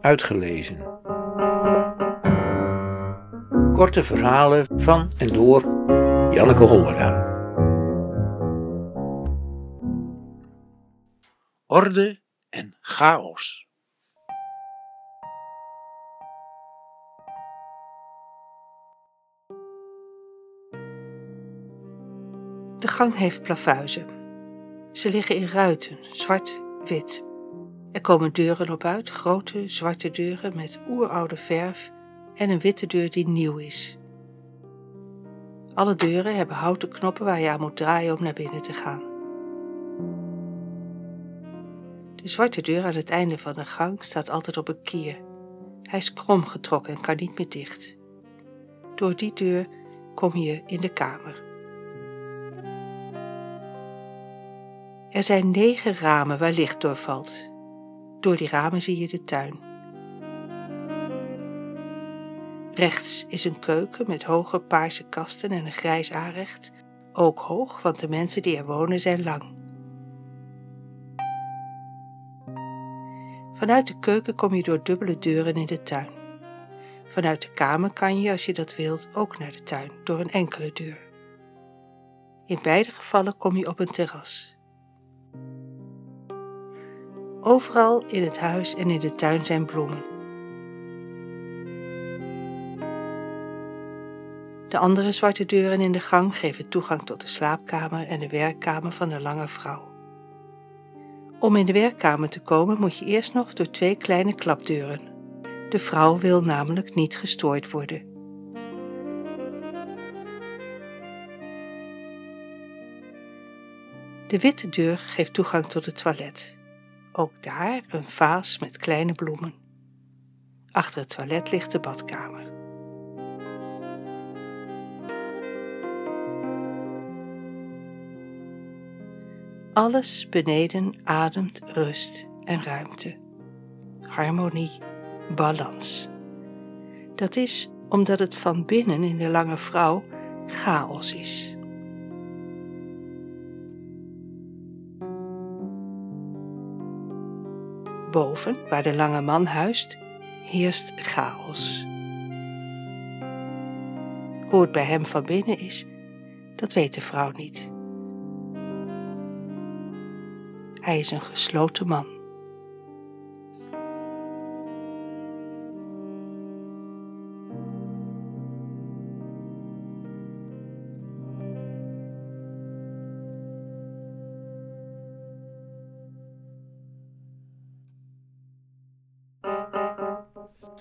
uitgelezen. Korte verhalen van en door Janneke Hollera. Orde en chaos. De gang heeft plafuizen. Ze liggen in ruiten, zwart-wit. Er komen deuren op uit, grote zwarte deuren met oeroude verf en een witte deur die nieuw is. Alle deuren hebben houten knoppen waar je aan moet draaien om naar binnen te gaan. De zwarte deur aan het einde van de gang staat altijd op een kier. Hij is krom getrokken en kan niet meer dicht. Door die deur kom je in de kamer. Er zijn negen ramen waar licht door valt. Door die ramen zie je de tuin. Rechts is een keuken met hoge paarse kasten en een grijs aanrecht, ook hoog, want de mensen die er wonen zijn lang. Vanuit de keuken kom je door dubbele deuren in de tuin. Vanuit de kamer kan je, als je dat wilt, ook naar de tuin door een enkele deur. In beide gevallen kom je op een terras. Overal in het huis en in de tuin zijn bloemen. De andere zwarte deuren in de gang geven toegang tot de slaapkamer en de werkkamer van de lange vrouw. Om in de werkkamer te komen moet je eerst nog door twee kleine klapdeuren. De vrouw wil namelijk niet gestoord worden. De witte deur geeft toegang tot het toilet. Ook daar een vaas met kleine bloemen. Achter het toilet ligt de badkamer. Alles beneden ademt rust en ruimte. Harmonie, balans. Dat is omdat het van binnen in de lange vrouw chaos is. Boven, waar de lange man huist, heerst chaos. Hoe het bij hem van binnen is, dat weet de vrouw niet. Hij is een gesloten man.